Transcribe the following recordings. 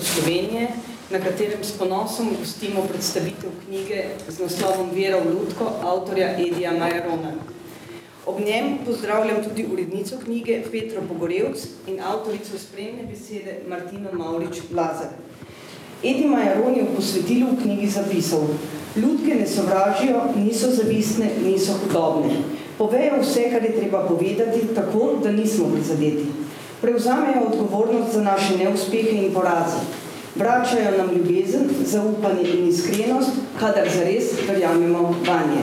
ustvarjalcev Slovenije, na katerem s ponosom gostimo predstavitev knjige z naslovom Vera v Lutko, avtorja Edija Majerona. Ob njem pozdravljam tudi urednico knjige Petro Pogorevc in avtorico spremne besede Martino Maurič Lazar. Edi Majaron je v posvetilu v knjigi zapisal Ljudke ne sovražijo, niso zavistne, niso hudobne. Povejo vse, kar je treba povedati, tako, da nismo prizadeti. Prevzamejo odgovornost za naše neuspehe in poraze. Vračajo nam ljubezen, zaupanje in iskrenost, kadar zares verjamemo vanje.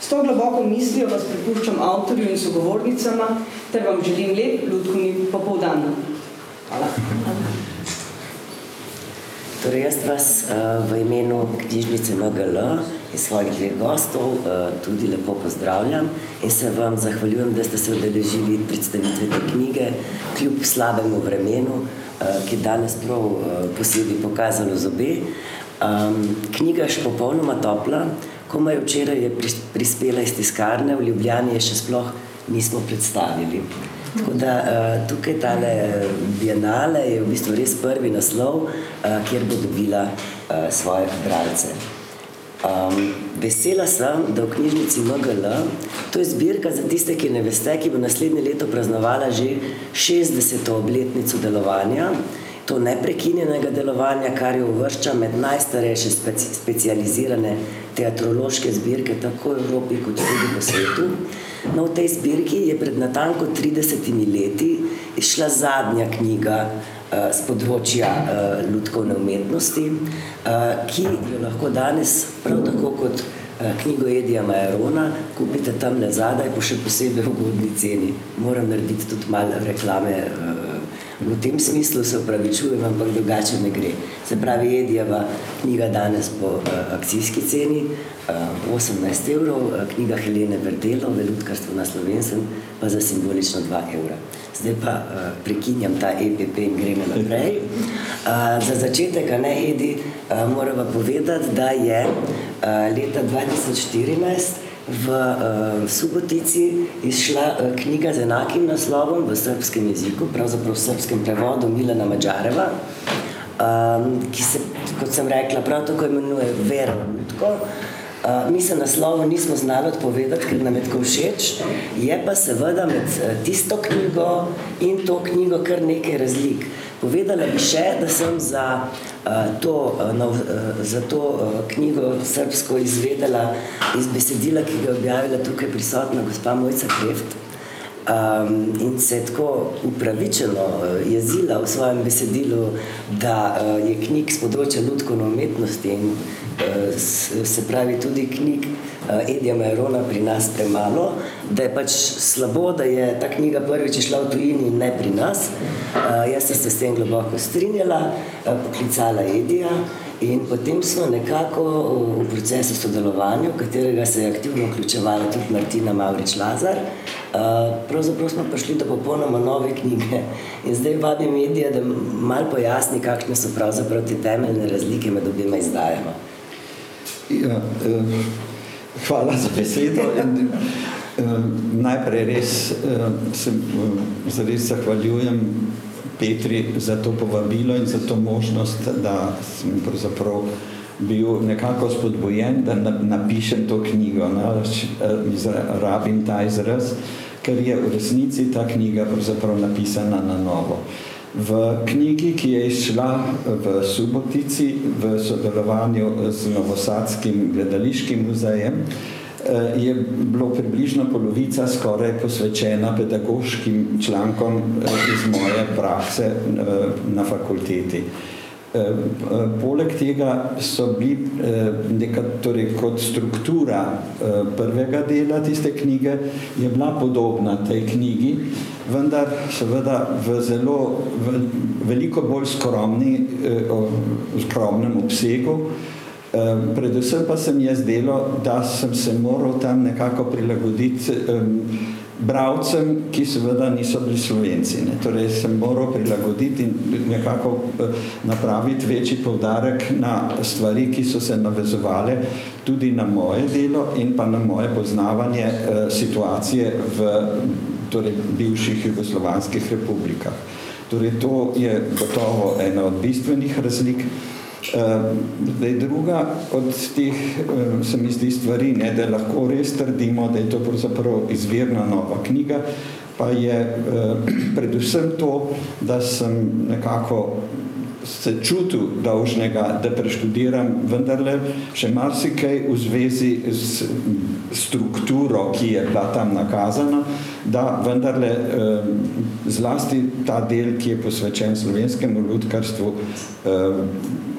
S to globoko mislijo vas prepuščam avtorju in sogovornicama, ter vam želim lep ljudkovni popovdan. Hvala. Torej, jaz vas uh, v imenu knjižnice MGL in svojih dveh gostov uh, tudi lepo pozdravljam in se vam zahvaljujem, da ste se odeležili predstavitve te knjige, kljub slabemu vremenu, uh, ki danes prav uh, posebej pokazalo zobe. Knjiga je še popolnoma topla, komaj včeraj je prispela iz tiskarne, v Ljubljani je še sploh nismo predstavili. Tako da tukaj tale bienale je v bistvu res prvi naslov, kjer bo dobila svoje bralce. Um, vesela sem, da v knjižnici MGL, to je zbirka za tiste, ki ne veste, ki bo naslednje leto praznovala že 60. obletnico delovanja, to neprekinjenega delovanja, kar jo uvršča med najstarejše speci specializirane teatrološke zbirke, tako v Evropi kot tudi po svetu. No, v tej zbirki je pred natanko 30 leti išla zadnja knjiga z področja uh, ljudkovne umetnosti, uh, ki jo lahko danes, prav tako kot knjigo Edija Majerona, kupite tam le zadaj, po še posebej ugodni ceni. Moram narediti tudi malo reklame. V tem smislu se upravičujem, ampak drugače ne gre. Se pravi, Edijeva knjiga danes po uh, akcijski ceni, uh, 18 evrov, uh, knjiga Helene Verdelo, Velutkarstvo na Slovensen, pa za simbolično 2 evra. Zdaj pa uh, prekinjam ta EPP in gremo naprej. Uh, za začetek, ne Edi, uh, moramo povedati, da je uh, leta 2014 v uh, Subotici izšla uh, knjiga z enakim naslovom v srpskem jeziku, pravzaprav v srpskem prevodu Milana Mađareva, um, ki se, kot sem rekla, prav tako imenuje Vera Lutko. Uh, mi se naslovo nismo znali odpovedati, ker nam je tako všeč, je pa seveda med uh, tisto knjigo in to knjigo kar nekaj razlik. Povedala bi še, da sem za uh, to, uh, no, uh, za to uh, knjigo srpsko izvedela iz besedila, ki ga je objavila tukaj prisotna gospa Mojca Kreft. Um, in se je tako upravičeno uh, jezila v svojem besedilu, da uh, je knjig z področja ljudkovne umetnosti in uh, se pravi tudi knjig uh, Edija Majerona pri nas premalo, da je pač slabo, da je ta knjiga prvič šla v tujini in ne pri nas. Uh, jaz sem se s tem globoko strinjala, uh, poklicala Edija in potem smo nekako v procesu sodelovanja, v katerega se je aktivno vključevala tudi Martina Maurič Lazar, uh, pravzaprav smo prišli do popolnoma nove knjige. In zdaj vabim medije, da mal pojasni, kakšne so pravzaprav te temeljne razlike med obima izdajama. Ja, uh, hvala za besedo. In, uh, najprej res uh, se uh, zares zahvaljujem Petri za to povabilo in za to možnost, da sem pravzaprav bil nekako spodbojen, da napišem to knjigo. No, rabim ta izraz, ker je v resnici ta knjiga pravzaprav napisana na novo. V knjigi, ki je išla v Subotici v sodelovanju z Novosadskim gledališkim muzejem, Eh, je bilo približno polovica skoraj posvečena pedagoškim člankom eh, iz moje prakse eh, na fakulteti. Poleg tega so bili neka, torej kot struktura prvega dela tiste knjige je bila podobna tej knjigi, vendar seveda v zelo v veliko bolj skromni, skromnem obsegu, predvsem pa se mi je zdelo, da sem se moral tam nekako prilagoditi bravcem, ki seveda niso bili slovenci. Ne. Torej sem moral prilagoditi in nekako uh, napraviti večji povdarek na stvari, ki so se navezovale tudi na moje delo in pa na moje poznavanje uh, situacije v torej, bivših jugoslovanskih republikah. Torej, to je gotovo ena od bistvenih razlik. Zdaj, druga od teh se mi zdi stvari, ne, da lahko res trdimo, da je to pravzaprav izvirna nova knjiga, pa je predvsem to, da sem nekako se čutil dolžnega, da preštudiram vendarle še marsikaj v zvezi s strukturo, ki je bila tam nakazana, da vendarle zlasti ta del, ki je posvečen slovenskemu ljudkarstvu,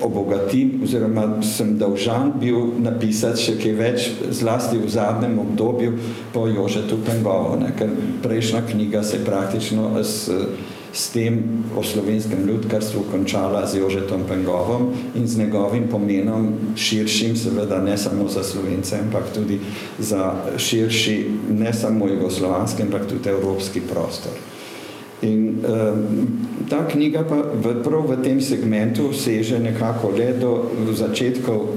obogatim oziroma sem dolžan bil napisati še kaj več, zlasti v zadnjem obdobju po Jožetu Pengovo, ne, ker prejšnja knjiga se praktično s s tem o slovenskem ljudkarstvu končala z Jožetom Pengovom in z njegovim pomenom širšim, seveda ne samo za Slovence, ampak tudi za širši, ne samo jugoslovanski, ampak tudi evropski prostor. In eh, ta knjiga pa v, prav v tem segmentu seže nekako le do začetkov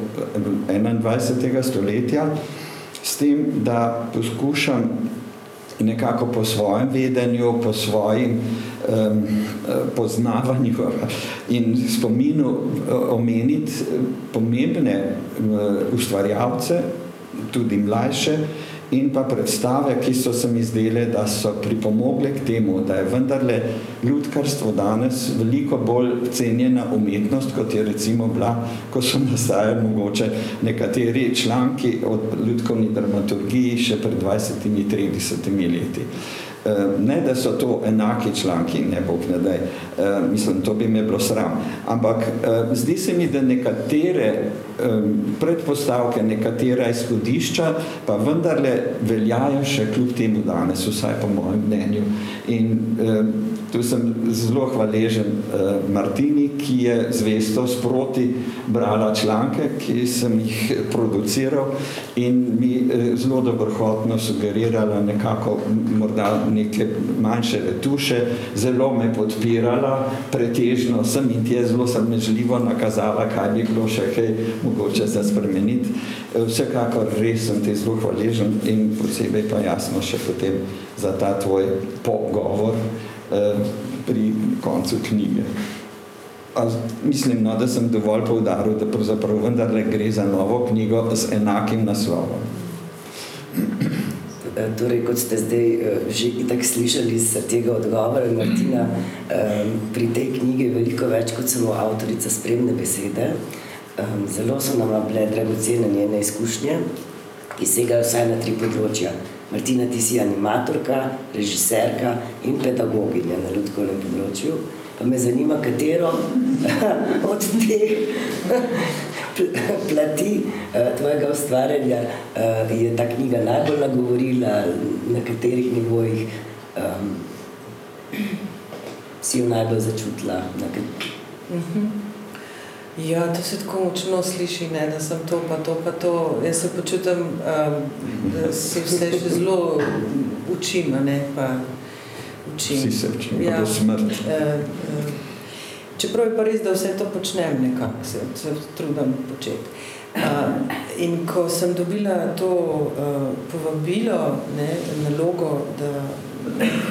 21. stoletja, s tem, da poskušam nekako po svojem vedenju, po svojim um, poznavanju in spominu omeniti pomembne uh, ustvarjalce, tudi mlajše, in pa predstave, ki so se mi zdele, da so pripomogle k temu, da je vendarle ljudkarstvo danes veliko bolj cenjena umetnost, kot je recimo bila, ko so nastajali mogoče nekateri članki od ljudkovni dramaturgiji še pred 20-30 leti. Ne, da so to enaki članki, ne bog ne daj, mislim, to bi me bilo sram. Ampak zdi se mi, da nekatere predpostavke, nekatera izhodišča pa vendarle veljajo še kljub temu danes, vsaj po mojem mnenju. In tu sem zelo hvaležen Martini, ki je zvesto sproti brala članke, ki sem jih produciral in mi zelo dobrohotno sugerirala nekako morda neke manjše retuše, zelo me podpirala, pretežno sem in ti je zelo samežljivo nakazala, kaj bi bilo še kaj mogoče za spremeniti. Vsekakor res sem ti zelo hvaležen in posebej pa jasno še potem za ta tvoj pogovor pri koncu knjige. A mislim, no, da sem dovolj poudaril, da pravzaprav vendarle gre za novo knjigo z enakim naslovom. Torej, kot ste zdaj že itak slišali iz tega odgovora Martina, pri tej knjigi je veliko več kot samo avtorica spremne besede. Zelo so nama bile dragocene njene izkušnje, ki segajo vsaj na tri področja. Martina, ti si animatorka, režiserka in pedagoginja na ljudkovnem področju. Pa me zanima, katero od teh plati tvojega ustvarjanja je ta knjiga najbolj nagovorila, na katerih nivojih um, si jo najbolj začutila. Na uh -huh. Ja, to se tako močno sliši, ne, da sem to, pa to, pa to. Jaz se počutim, um, da se vse še zelo učim, ne, pa učim. Vsi se učim, ja, do smrti. Uh, uh, čeprav je pa res, da vse to počnem nekako, se, se trudim početi. Uh, in ko sem dobila to uh, povabilo, ne, nalogo, da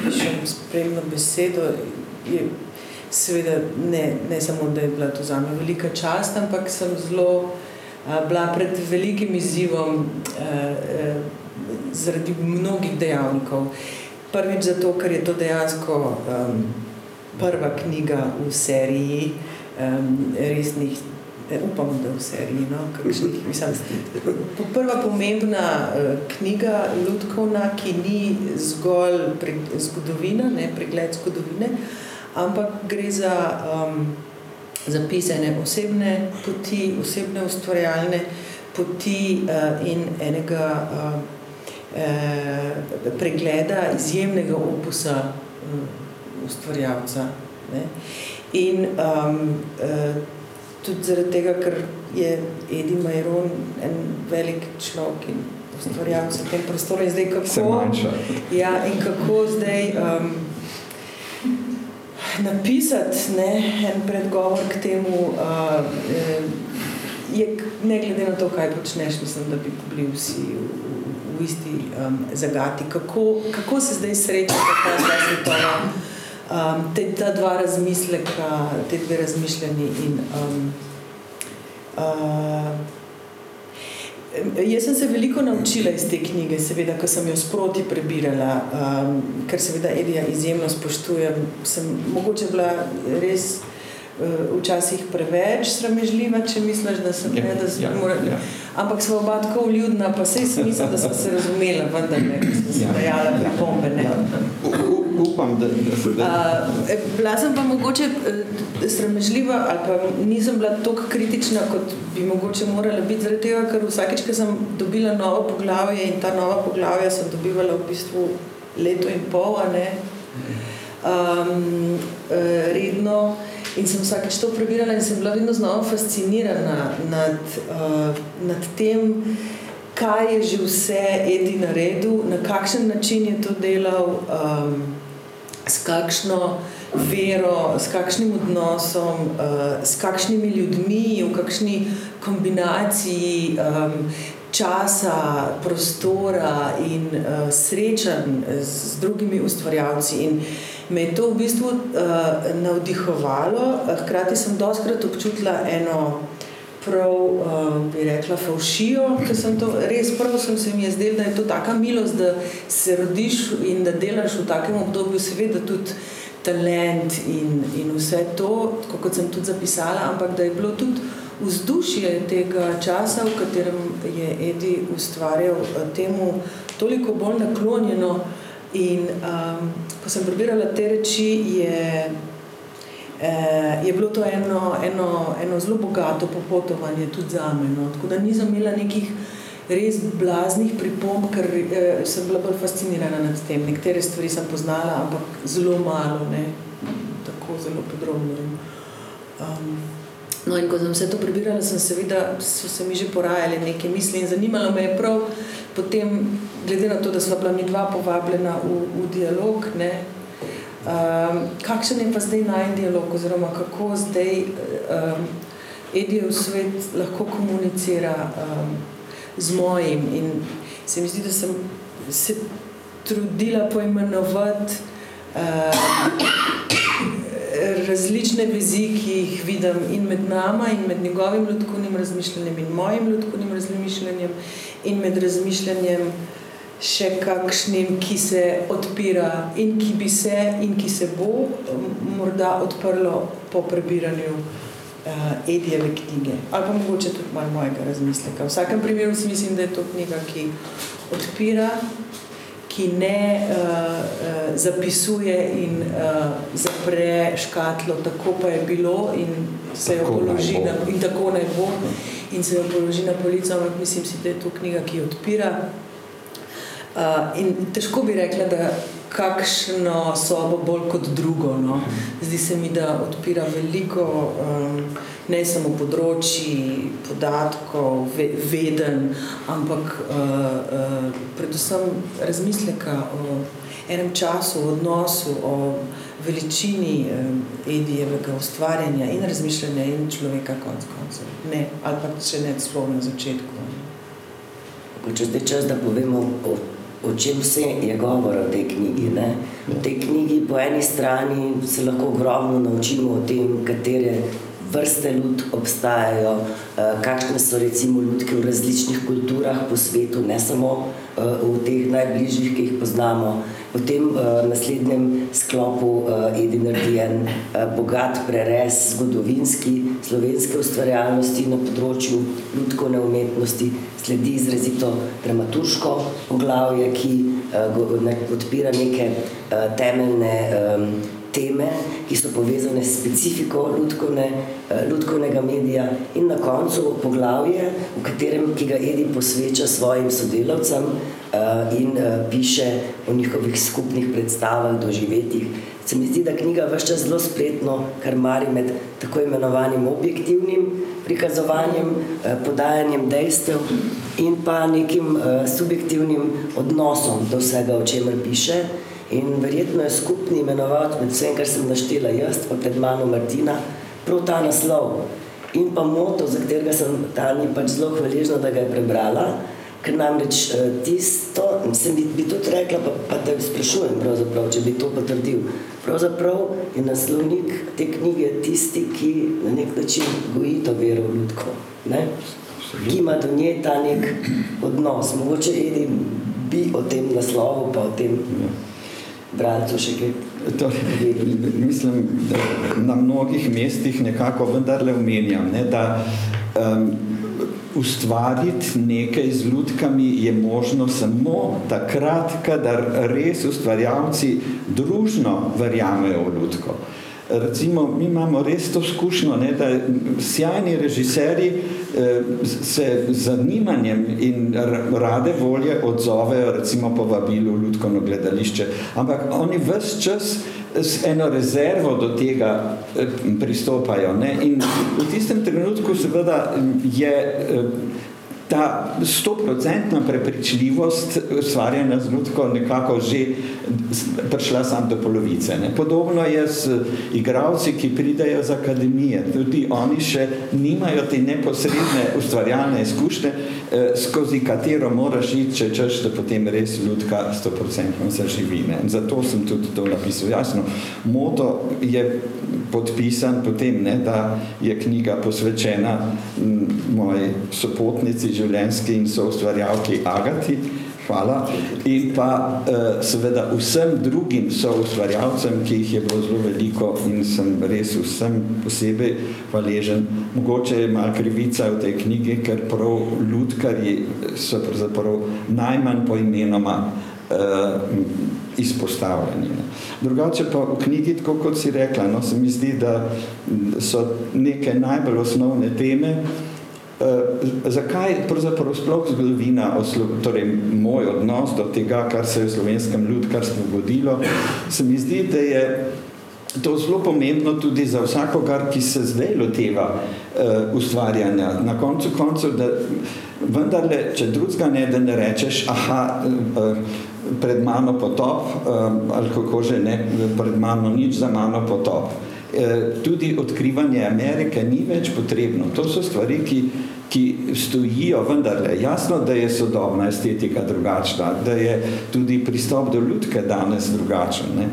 pišem spremno besedo, je seveda ne, ne samo, da je bila to za me velika čast, ampak sem zelo a, bila pred velikim izzivom a, a, zaradi mnogih dejavnikov. Prvič zato, ker je to dejansko um, prva knjiga v seriji um, resnih, upam, da v seriji, no, kakšnih, mislim, prva pomembna uh, knjiga Ludkovna, ki ni zgolj pre, zgodovina, ne, pregled zgodovine, ampak gre za um, zapisane osebne poti, osebne ustvarjalne poti uh, in enega uh, uh, pregleda izjemnega opusa uh, ustvarjalca. Ne? In um, uh, tudi zaradi tega, ker je Edi Majron en velik človek in ustvarjalec v tem prostoru in zdaj kako... Ja, in kako zdaj... Um, napisati ne, en predgovor k temu, uh, je, ne glede na to, kaj počneš, mislim, da bi bili vsi v, v, isti um, zagati. Kako, kako se zdaj sreča ta svetovna um, te, ta dva razmisleka, te dve razmišljeni in um, uh, Jaz sem se veliko naučila iz te knjige, seveda, ko sem jo sproti prebirala, um, ker seveda Edija izjemno spoštujem. Sem mogoče bila res uh, včasih preveč sramežljiva, če misliš, da sem ja, ne, da sem ja, mora, ja. Ampak smo oba tako vljudna, pa sej smisel, da smo se razumela, vendar ne, smo se dajala pripombe. Ne. Upam, da, da se da. Uh, bila sem pa mogoče uh, sramežljiva ali pa nisem bila toliko kritična, kot bi mogoče morala biti zaradi tega, ker vsakeč, ko sem dobila novo poglavje in ta nova poglavja sem dobivala v bistvu leto in pol, a ne, um, uh, redno, In sem vsakeč to prebirala in sem bila vedno znova fascinirana nad, uh, nad tem, kaj je že vse Edi naredil, na kakšen način je to delal, um, s kakšno vero, s kakšnim odnosom, uh, s kakšnimi ljudmi, v kakšni kombinaciji. Um, Časa, prostora in uh, srečanj z drugimi ustvarjalci. In uh, me je to v bistvu uh, navdihovalo. Hkrati sem doskrat občutila eno prav, uh, bi rekla, faušijo, ker sem to res prvo sem se mi je zdelo, da je to taka milost, da se rodiš in da delaš v takem obdobju, seveda tudi talent in, in vse to, kot sem tudi zapisala, ampak da je bilo tudi vzdušje tega časa, v katerem je Edi ustvarjal temu toliko bolj naklonjeno, In um, ko sem prebirala te reči, je, eh, je bilo to eno, eno, eno zelo bogato popotovanje tudi za me. No. Tako da nisem imela nekih res blaznih pripomb, ker eh, sem bila bolj fascinirana nad tem. Nekatere stvari sem poznala, ampak zelo malo, ne. tako zelo podrobno. Um, no, in ko sem vse to prebirala, sem seveda, so se mi že porajale neke misli in zanimalo me je prav potem glede na to, da smo bila mi dva povabljena v, v dialog, ne, um, kakšen je pa zdaj najen dialog, oziroma kako zdaj um, Edijev svet lahko komunicira um, z mojim. In se mi zdi, da sem se trudila poimenovati um, različne vezi, ki jih vidim in med nama, in med njegovim ljudkovnim razmišljanjem, in mojim ljudkovnim razmišljanjem, in med razmišljanjem še kakšnim, ki se odpira in ki bi se in ki se bo morda odprlo po prebiranju uh, Edijeve knjige. Ali pa mogoče tudi malo mojega razmisleka. V vsakem primeru si mislim, da je to knjiga, ki odpira, ki ne uh, zapisuje in uh, zapre škatlo, tako pa je bilo in se jo položi na, in tako naj bo. In se jo položi na polico, ampak mislim si, da je to knjiga, ki odpira. Uh, in težko bi rekla, da kakšno sobo bolj kot drugo. No. Zdi se mi, da odpira veliko, um, ne samo področji, podatkov, ve, veden, ampak uh, uh, predvsem razmisleka o enem času, o odnosu, o veličini um, Edijevega ustvarjanja in razmišljanja in človeka konc koncev. Ne, ali pa še ne celo na začetku. Če zdaj čas, da povemo o o čem vse je govor o tej knjigi. Ne? V tej knjigi po eni strani se lahko ogromno naučimo o tem, katere vrste ljud obstajajo, eh, kakšne so recimo ljudke v različnih kulturah po svetu, ne samo eh, v teh najbližjih, ki jih poznamo. V tem uh, naslednjem sklopu uh, Edi naredi en uh, bogat prerez zgodovinski slovenske ustvarjalnosti na področju ljudkovne umetnosti, sledi izrazito dramaturško poglavje, ki uh, ne, odpira neke uh, temeljne um, teme, ki so povezane s specifiko ljudkovne, uh, ljudkovnega medija in na koncu poglavje, v katerem, ki ga Edi posveča svojim sodelavcem, uh, in uh, piše o njihovih skupnih predstavah, doživetjih. Se mi zdi, da knjiga vse čas zelo spletno, kar mari med tako imenovanim objektivnim prikazovanjem, podajanjem dejstev in pa nekim subjektivnim odnosom do vsega, o čemer piše. In verjetno je skupni imenovati med vsem, kar sem naštela jaz, pa pred mano Martina, prav ta naslov. In pa moto, za katerega sem Tani pač zelo hvaležna, da ga je prebrala, Ker namreč uh, tisto, sem bi, bi tudi rekla, pa, pa te sprašujem, če bi to potrdil. Pravzaprav je naslovnik te knjige tisti, ki na nek način goji to vero v ljudko, ne? ki ima do nje ta nek odnos. Mogoče Edi bi o tem naslovu, pa o tem brancu še kaj. Torej, mislim, da na mnogih mestih nekako vendarle omenjam, ne, da um, ustvariti nekaj z ljudkami je možno samo takrat, kadar res ustvarjalci družno verjamejo v ljudko. Recimo, mi imamo res to skušnjo, ne, da sjajni režiserji eh, se z zanimanjem in rade volje odzovejo recimo po vabilu v ljudkovno gledališče, ampak oni ves čas s eno rezervo do tega eh, pristopajo. Ne? In v tistem trenutku seveda je eh, ta stoprocentna prepričljivost ustvarjanja zgodko nekako že prišla sam do polovice. Ne. Podobno je s igravci, ki pridejo z akademije. Tudi oni še nimajo te neposredne ustvarjalne izkušnje, skozi katero moraš iti, če češ, da potem res ljudka stoprocentno zaživi. Ne. Zato sem tudi to napisal. Jasno, moto je podpisan potem, ne, da je knjiga posvečena moji sopotnici življenjski in so ustvarjalki Agati, hvala, in pa uh, seveda vsem drugim so ustvarjalcem, ki jih je bilo zelo veliko in sem res vsem posebej hvaležen. Mogoče je malo krivica v tej knjigi, ker prav ljudkarji so pravzaprav najmanj po imenoma uh, izpostavljeni. Drugače pa v knjigi, tako kot si rekla, no, se mi zdi, da so neke najbolj osnovne teme, Uh, zakaj pravzaprav sploh zgodovina, torej moj odnos do tega, kar se je v slovenskem ljudkarstvu godilo, se mi zdi, da je to zelo pomembno tudi za vsakogar, ki se zdaj loteva uh, ustvarjanja. Na koncu koncev, da vendarle, če drugega ne, da ne rečeš, aha, uh, pred mano potop, uh, ali kako že ne, pred mano nič, za mano potop. Uh, Eh, tudi odkrivanje Amerike ni več potrebno. To so stvari, ki, ki stojijo vendarle. Jasno, da je sodobna estetika drugačna, da je tudi pristop do ljudke danes drugačen. Ne.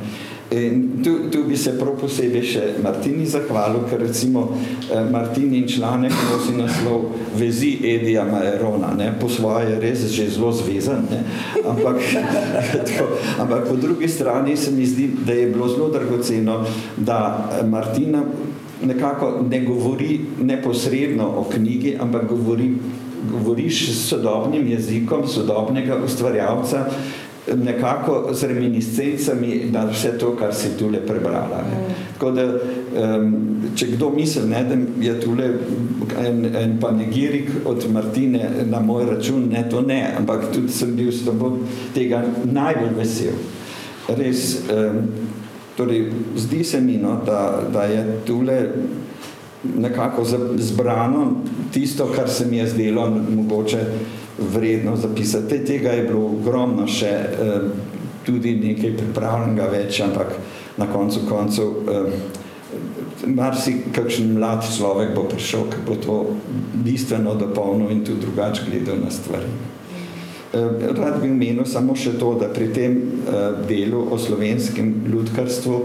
In tu, tu bi se prav posebej še Martini zahvalil, ker recimo eh, Martini in članek nosi naslov Vezi Edija Majerona, ne, po svoje je res že zelo zvezan, ne, ampak, tako, ampak po drugi strani se mi zdi, da je bilo zelo dragoceno, da eh, Martina nekako ne govori neposredno o knjigi, ampak govori, govoriš s sodobnim jezikom sodobnega ustvarjalca, nekako z reminiscencami na vse to, kar si tule prebrala. Ne. Mm. Tako da, um, če kdo misli, ne, da je tule en, en panegirik od Martine na moj račun, ne, to ne, ampak tudi sem bil s tobom tega najbolj vesel. Res, um, torej, zdi se mi, no, da, da je tule nekako zbrano tisto, kar se mi je zdelo mogoče vredno zapisati. Tega je bilo ogromno še tudi nekaj pripravljenega več, ampak na koncu koncev eh, mar si kakšen mlad človek bo prišel, ki bo to bistveno dopolnil in tudi drugače gledal na stvari. Rad bi omenil samo še to, da pri tem delu o slovenskem ljudkarstvu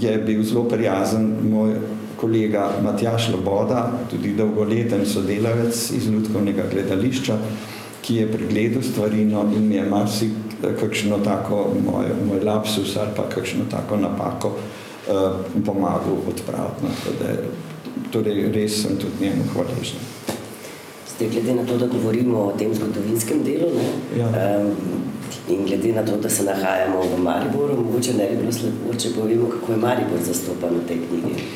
je bil zelo prijazen moj kolega Matjaš Loboda, tudi dolgoleten sodelavec iz ljudkovnega gledališča, ki je pregledal stvari in mi je marsi kakšno tako moj, moj lapsus ali pa kakšno tako napako uh, pomagal odpraviti. No, torej, res sem tudi njemu hvaležen. Zdaj, glede na to, da govorimo o tem zgodovinskem delu ne, ja. um, in glede na to, da se nahajamo v Mariboru, mogoče ne bi bilo slepo, če povemo, kako je Maribor zastopan v tej knjigi.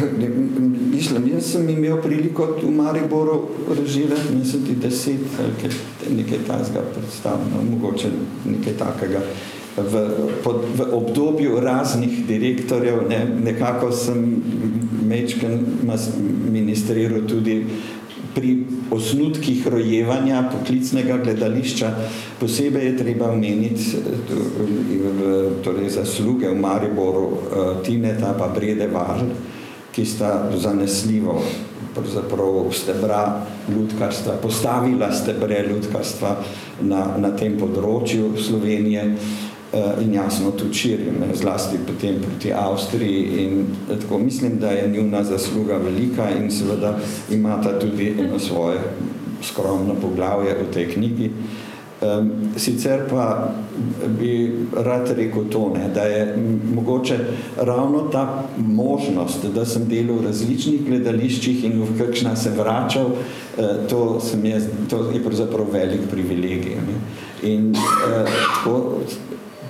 Mislim, jaz sem imel priliko v Mariboru režirati, mislim, ti deset, kaj, nekaj tazga predstavno, mogoče nekaj takega. V, pod, v obdobju raznih direktorjev, ne, nekako sem mečken ministriral tudi pri osnutkih rojevanja poklicnega gledališča. Posebej je treba omeniti torej zasluge v Mariboru Tineta pa Brede Varl, ki sta zanesljivo pravzaprav stebra ljudkarstva, postavila stebre ljudkarstva na, na tem področju Slovenije uh, in jasno tudi širim, zlasti potem proti Avstriji in tako mislim, da je njuna zasluga velika in seveda imata tudi eno svoje skromno poglavje v tej knjigi. Um, sicer pa bi rad rekel to, ne, da je mogoče ravno ta možnost, da sem delal v različnih gledališčih in v kakšna sem vračal, uh, to, sem je, to je pravzaprav velik privilegij. Ne. In uh, tako,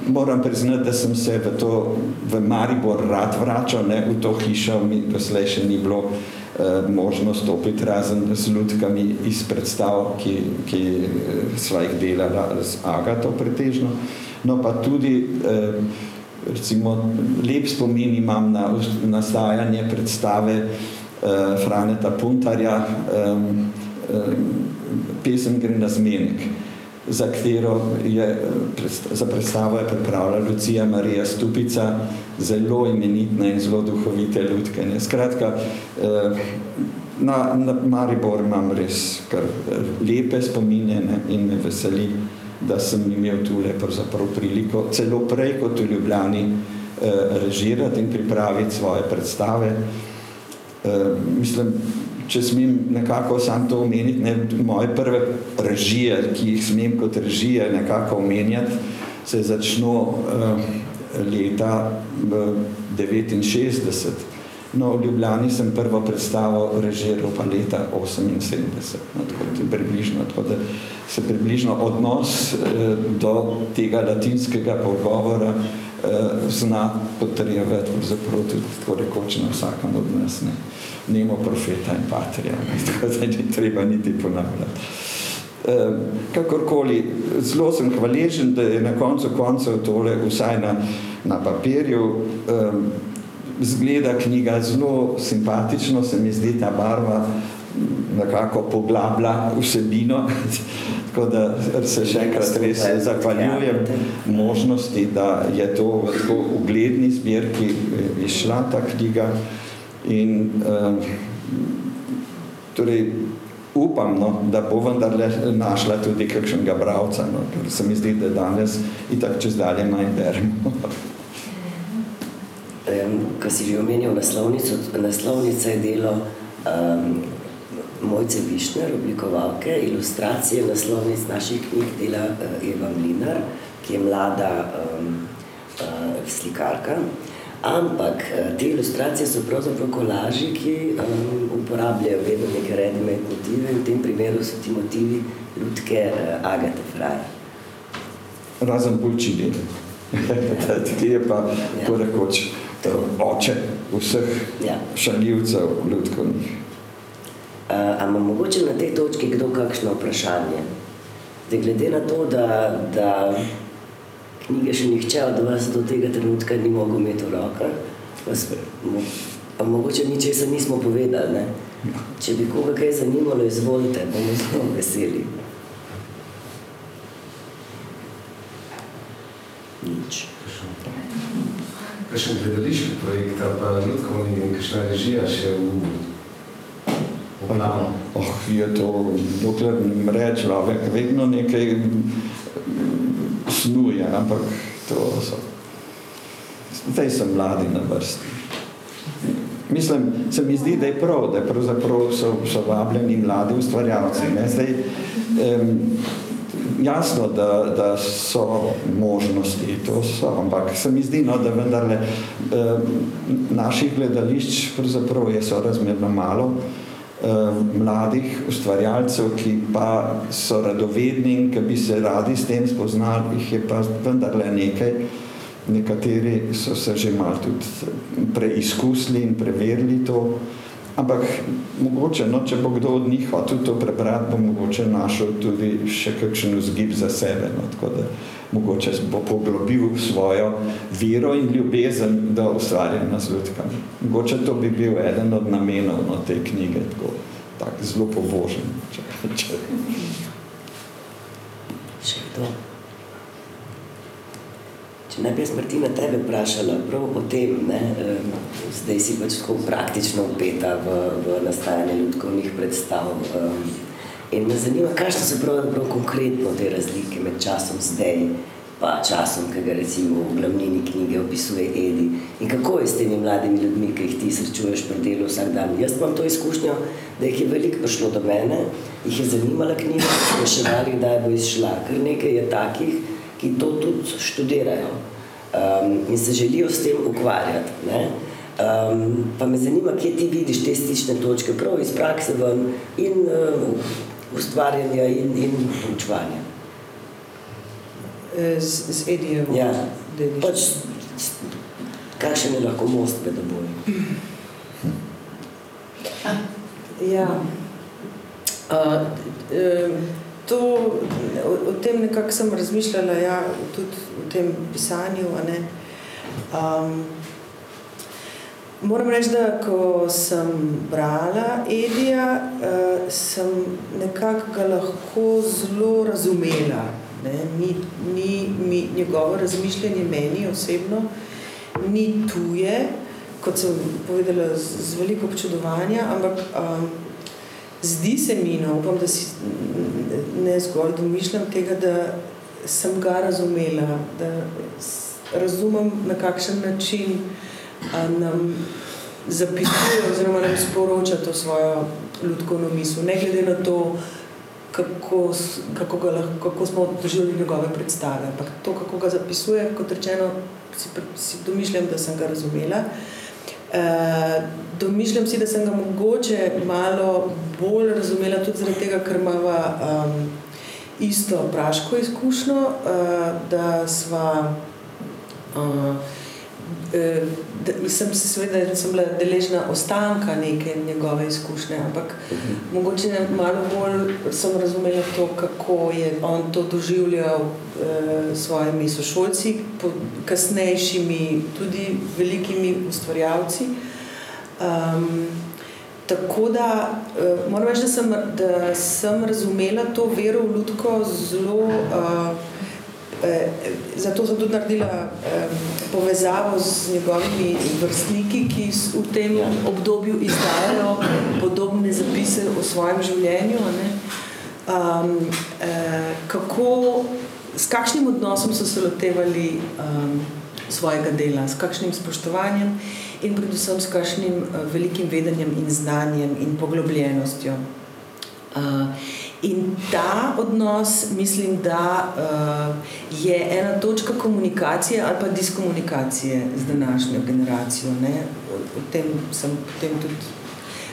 moram priznati, da sem se v, to, v Maribor rad vračal, ne, v to hišo mi doslej še ni bilo eh, možno stopiti razen z ljudkami iz predstav, ki, ki eh, sva jih delala z Agato pretežno. No pa tudi, eh, recimo, lep spomin imam na nastajanje predstave eh, Franeta Puntarja, eh, eh, pesem gre na zmenek za katero je za predstavo je pripravila Lucija Marija Stupica, zelo imenitna in zelo duhovite ljudke. Ne. Skratka, eh, na, na Maribor imam res kar eh, lepe spomine ne, in me veseli, da sem imel tule pravzaprav priliko celo prej kot v Ljubljani eh, režirati in pripraviti svoje predstave. Mislim, če smem nekako sam to omeniti, ne, moje prve režije, ki jih smem kot režije nekako omenjati, se začno uh, leta uh, 69. No, v Ljubljani sem prvo predstavo režiral pa leta 78, no, tako približno, tako da se približno odnos eh, do tega latinskega pogovora eh, zna potrjevati zapravo tudi tako rekoč na vsakem od nas. Ne. Nemo profeta in patrija, ne, tako da ni treba niti ponavljati. Eh, kakorkoli, zelo sem hvaležen, da je na koncu koncev tole vsaj na, na papirju eh, zgleda knjiga zelo simpatično, se mi zdi ta barva nekako poglablja vsebino, tako da se še enkrat res zahvaljujem možnosti, da je to v tako ugledni zbirki eh, išla ta knjiga in uh, torej upam, no, da bo vendarle našla tudi kakšnega bravca, no, ker se mi zdi, da danes itak čez dalje manj beremo. ko si že omenil naslovnico, naslovnica je delo um, Mojce Višner, oblikovalke, ilustracije naslovnic naših knjig dela uh, Eva Mlinar, ki je mlada um, uh, slikarka. Ampak uh, te ilustracije so pravzaprav kolaži, ki um, uporabljajo vedno neke redime motive, v tem primeru so ti motivi ljudke uh, Agate Fraj. Razen pulčili. Ti je pa, ja. ko rekoč, oče vseh ja. šaljivcev ljudkovnih. Uh, Ampak mogoče na tej točki kdo kakšno vprašanje? Da glede na to, da, da knjige še nihče od vas do tega trenutka ni mogel imeti v rokah, pa mogoče ničesa nismo povedali. Ne? Ja. Če bi koga kaj zanimalo, izvolite, bomo zelo veseli. Nič kakšen gledališki projekt pa ljudkovni in kakšna režija še v, planu? Oh, je to, dokler človek, vedno nekaj snuje, ampak to so. Zdaj sem mladi na vrsti. Mislim, se mi zdi, da je prav, da pravzaprav so, so vabljeni mladi ustvarjalci. Ne? Zdaj, um, jasno, da, da so možnosti, to so, ampak se mi zdi, no, da vendarle eh, naših gledališč pravzaprav je so razmerno malo eh, mladih ustvarjalcev, ki pa so radovedni in ki bi se radi s tem spoznali, jih je pa vendarle nekaj, nekateri so se že malo tudi preizkusili in preverili to, Ampak mogoče, no, če bo kdo od njih hotel to prebrati, bo mogoče našel tudi še kakšen vzgib za sebe. No, tako da mogoče bo poglobil svojo vero in ljubezen do ustvarjanja z ljudkami. Mogoče to bi bil eden od namenov no, te knjige, tako tak, zelo pobožen. Če, če. Še kdo? Če Najprej sem Martina tebe vprašala prav o tem, ne? zdaj si pač tako praktično upeta v, v nastajanje ljudkovnih predstav. In me zanima, kakšne so pravzaprav konkretno te razlike med časom zdaj pa časom, ki ga recimo v glavnini knjige opisuje Edi. In kako je s temi mladimi ljudmi, ki jih ti srečuješ pri delu vsak dan? Jaz imam to izkušnjo, da jih je veliko prišlo do mene, jih je zanimala knjiga, spraševali, kdaj bo izšla. Ker nekaj je takih, ki to tudi študirajo um, in se želijo s tem ukvarjati. Ne? Um, pa me zanima, kje ti vidiš te stične točke, prav iz prakse ven in uh, ustvarjanja in, in poučevanja z, z Edijem. Ja, pač, kakšen je lahko most med oboj? Ja. Uh, to, o, o tem nekako sem razmišljala, ja, tudi v tem pisanju. Um, moram reči, da ko sem brala Edija, uh, sem nekako ga lahko zelo razumela. Ne, ni, ni, mi, njegovo razmišljanje meni osebno ni tuje, kot sem povedala, z, z veliko občudovanja, ampak um, zdi se mi, no, upam, da si ne zgolj domišljam tega, da sem ga razumela, da razumem, na kakšen način nam zapisuje oziroma nam sporoča to svojo ljudkovno misel, ne glede na to, kako, kako, ga, kako smo doživeli njegove predstave. Ampak to, kako ga zapisuje, kot rečeno, si, si domišljam, da sem ga razumela. E, domišljam si, da sem ga mogoče malo bolj razumela, tudi zaradi tega, ker imamo um, isto praško izkušnjo, uh, da smo. Uh, Eh, sem se seveda sem bila deležna ostanka neke njegove izkušnje, ampak mhm. mogoče malo bolj sem razumela to, kako je on to doživljal eh, svojimi sošolci, kasnejšimi, tudi velikimi ustvarjalci. Um, tako da uh, moram reči, da sem, da sem razumela to vero v ljudko zelo Eh, zato sem tudi naredila eh, povezavo z njegovimi vrstniki, ki v tem obdobju izdajajo podobne zapise o svojem življenju. Um, eh, kako, s kakšnim odnosom so se lotevali um, svojega dela, s kakšnim spoštovanjem in predvsem s kakšnim uh, velikim vedenjem in znanjem in poglobljenostjo. Uh, In ta odnos, mislim, da uh, je ena točka komunikacije ali pa diskomunikacije z današnjo generacijo. Ne? O, tem sem potem tudi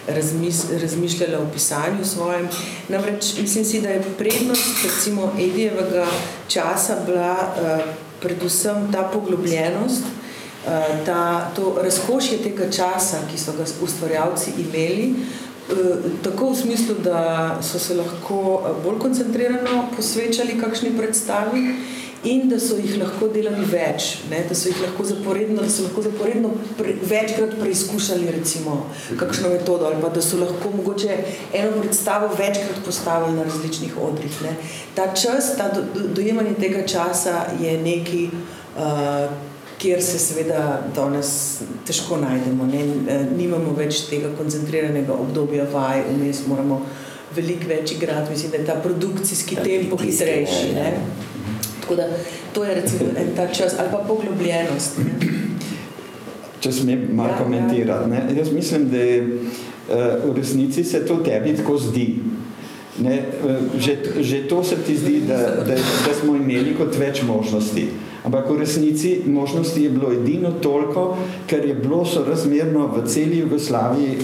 razmis, razmišljala v pisanju svojem. Namreč mislim si, da je prednost recimo Edijevega časa bila uh, predvsem ta poglobljenost, uh, ta, to razkošje tega časa, ki so ga ustvarjalci imeli, uh, tako v smislu, da so se lahko eh, bolj koncentrirano posvečali kakšni predstavi in da so jih lahko delali več, ne? da so jih lahko zaporedno, da so lahko zaporedno pre, večkrat preizkušali recimo kakšno metodo ali pa da so lahko mogoče eno predstavo večkrat postavili na različnih odrih. Ne? Ta čas, ta do, do, dojemanje tega časa je neki, uh, kjer se seveda danes težko najdemo. Ne? E, nimamo več tega koncentriranega obdobja vaj, vmes moramo veliko več igrati, mislim, da je ta produkcijski tempo hitrejši. Ne? Tako da to je recimo en ta čas, ali pa poglobljenost. Ne? Če smem malo ja, ja. komentirati. Ne? Jaz mislim, da je, uh, v resnici se to tebi tako zdi. Ne? Uh, že, že to se ti zdi, da, da, da smo imeli kot več možnosti. Ampak v resnici možnosti je bilo edino toliko, ker je bilo sorazmerno v celi Jugoslaviji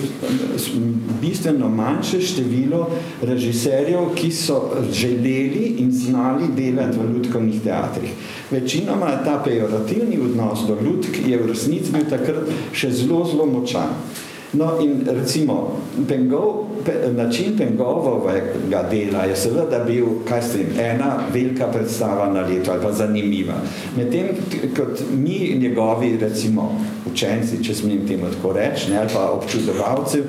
bistveno manjše število režiserjev, ki so želeli in znali delati v ljudkovnih teatrih. Večinoma ta pejorativni odnos do ljudk je v resnici bil takrat še zelo, zelo močan. No in recimo, Pengov, pe, način Pengovovega dela je seveda bil, kaj s tem, ena velika predstava na leto ali pa zanimiva. Medtem, kot mi njegovi, recimo, učenci, če smem temu tako reči, ne, ali pa občudovalci,